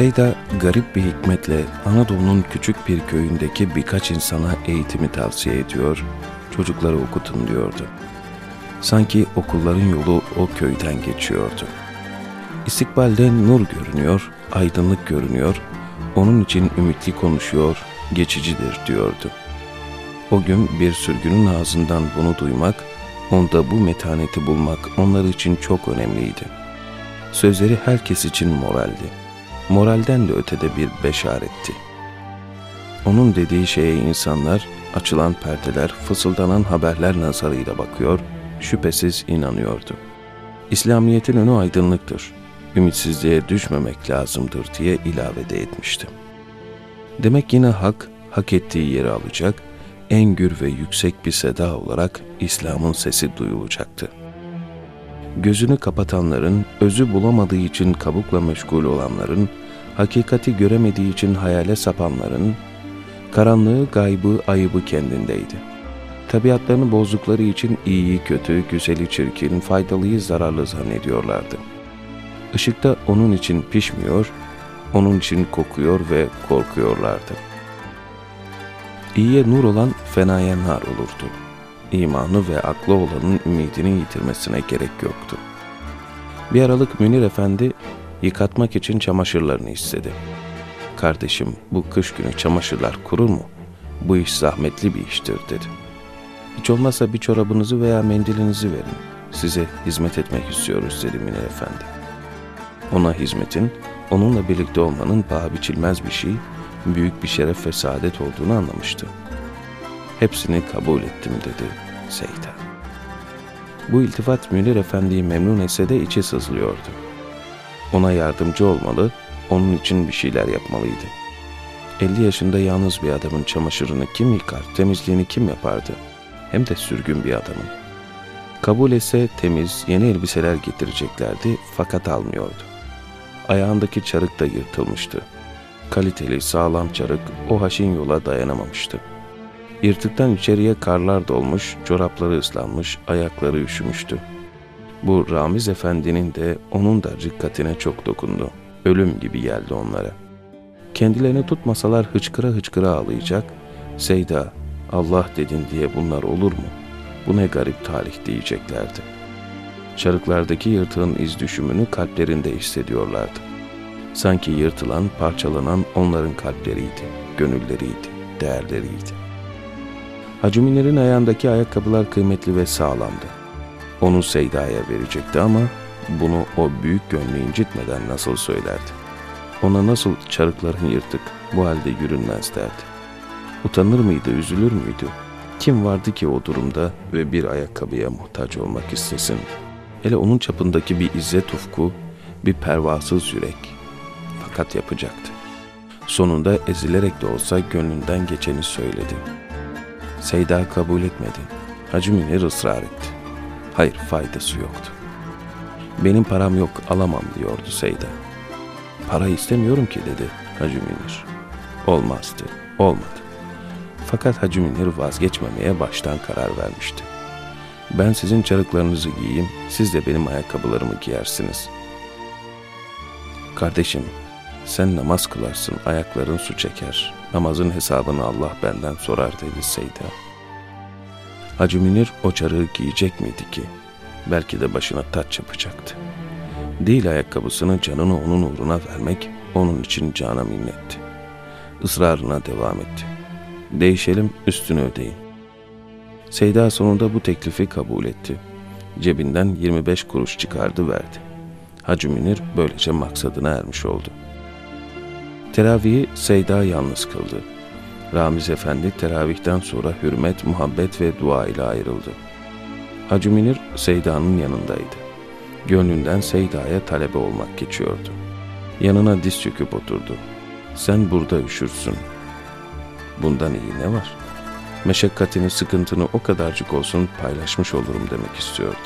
Seyda garip bir hikmetle Anadolu'nun küçük bir köyündeki birkaç insana eğitimi tavsiye ediyor, çocukları okutun diyordu. Sanki okulların yolu o köyden geçiyordu. İstikbalde nur görünüyor, aydınlık görünüyor, onun için ümitli konuşuyor, geçicidir diyordu. O gün bir sürgünün ağzından bunu duymak, onda bu metaneti bulmak onlar için çok önemliydi. Sözleri herkes için moraldi. Moralden de ötede bir beşaretti. Onun dediği şeye insanlar, açılan perdeler, fısıldanan haberler nazarıyla bakıyor, şüphesiz inanıyordu. İslamiyet'in önü aydınlıktır, ümitsizliğe düşmemek lazımdır diye ilave de etmişti. Demek yine hak, hak ettiği yeri alacak, en gür ve yüksek bir seda olarak İslam'ın sesi duyulacaktı. Gözünü kapatanların, özü bulamadığı için kabukla meşgul olanların, hakikati göremediği için hayale sapanların, karanlığı, gaybı, ayıbı kendindeydi. Tabiatlarını bozdukları için iyiyi kötü, güzeli çirkin, faydalıyı zararlı zannediyorlardı. Işıkta onun için pişmiyor, onun için kokuyor ve korkuyorlardı. İyiye nur olan fenaya nar olurdu. İmanı ve aklı olanın ümidini yitirmesine gerek yoktu. Bir aralık Münir Efendi yıkatmak için çamaşırlarını istedi. Kardeşim bu kış günü çamaşırlar kurur mu? Bu iş zahmetli bir iştir dedi. Hiç olmazsa bir çorabınızı veya mendilinizi verin. Size hizmet etmek istiyoruz dedi Münir Efendi. Ona hizmetin, onunla birlikte olmanın paha biçilmez bir şey, büyük bir şeref ve saadet olduğunu anlamıştı. Hepsini kabul ettim dedi Seyda. Bu iltifat Münir Efendi'yi memnun etse de içi sızlıyordu. Ona yardımcı olmalı, onun için bir şeyler yapmalıydı. 50 yaşında yalnız bir adamın çamaşırını kim yıkar, temizliğini kim yapardı? Hem de sürgün bir adamın. Kabul etse temiz, yeni elbiseler getireceklerdi fakat almıyordu. Ayağındaki çarık da yırtılmıştı. Kaliteli, sağlam çarık o haşin yola dayanamamıştı. Yırtıktan içeriye karlar dolmuş, çorapları ıslanmış, ayakları üşümüştü. Bu Ramiz Efendi'nin de onun da rikkatine çok dokundu. Ölüm gibi geldi onlara. Kendilerini tutmasalar hıçkıra hıçkıra ağlayacak. Seyda, Allah dedin diye bunlar olur mu? Bu ne garip talih diyeceklerdi. Çarıklardaki yırtığın iz düşümünü kalplerinde hissediyorlardı. Sanki yırtılan, parçalanan onların kalpleriydi, gönülleriydi, değerleriydi. Hacı Miner'in ayağındaki ayakkabılar kıymetli ve sağlamdı onu Seyda'ya verecekti ama bunu o büyük gönlü incitmeden nasıl söylerdi? Ona nasıl çarıkların yırtık, bu halde yürünmez derdi. Utanır mıydı, üzülür müydü? Kim vardı ki o durumda ve bir ayakkabıya muhtaç olmak istesin? Hele onun çapındaki bir izzet ufku, bir pervasız yürek. Fakat yapacaktı. Sonunda ezilerek de olsa gönlünden geçeni söyledi. Seyda kabul etmedi. Hacı Münir ısrar etti. Hayır faydası yoktu. Benim param yok alamam diyordu Seyda. Para istemiyorum ki dedi Hacı Münir. Olmazdı, olmadı. Fakat Hacı Münir vazgeçmemeye baştan karar vermişti. Ben sizin çarıklarınızı giyeyim, siz de benim ayakkabılarımı giyersiniz. Kardeşim, sen namaz kılarsın, ayakların su çeker. Namazın hesabını Allah benden sorar dedi Seyda. Hacı Münir o çarığı giyecek miydi ki? Belki de başına taç yapacaktı. Değil ayakkabısını canını onun uğruna vermek onun için cana minnetti. Israrına devam etti. Değişelim üstünü ödeyin. Seyda sonunda bu teklifi kabul etti. Cebinden 25 kuruş çıkardı verdi. Hacı Münir böylece maksadına ermiş oldu. Teravihi Seyda yalnız kıldı. Ramiz Efendi teravihten sonra hürmet, muhabbet ve dua ile ayrıldı. Hacı Minir Seyda'nın yanındaydı. Gönlünden Seyda'ya talebe olmak geçiyordu. Yanına diz çöküp oturdu. Sen burada üşürsün. Bundan iyi ne var? Meşakkatini, sıkıntını o kadarcık olsun paylaşmış olurum demek istiyordu.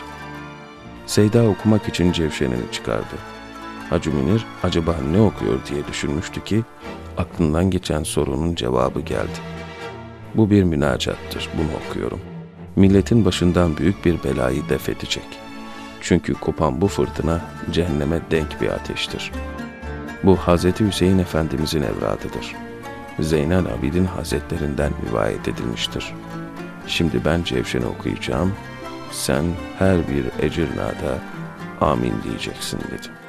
Seyda okumak için cevşenini çıkardı. Hacı Minir acaba ne okuyor diye düşünmüştü ki aklından geçen sorunun cevabı geldi. Bu bir münacattır, bunu okuyorum. Milletin başından büyük bir belayı def edecek. Çünkü kopan bu fırtına cehenneme denk bir ateştir. Bu Hazreti Hüseyin Efendimizin evradıdır. Zeynel Abidin Hazretlerinden rivayet edilmiştir. Şimdi ben Cevşen'i okuyacağım, sen her bir ecir nada amin diyeceksin dedi.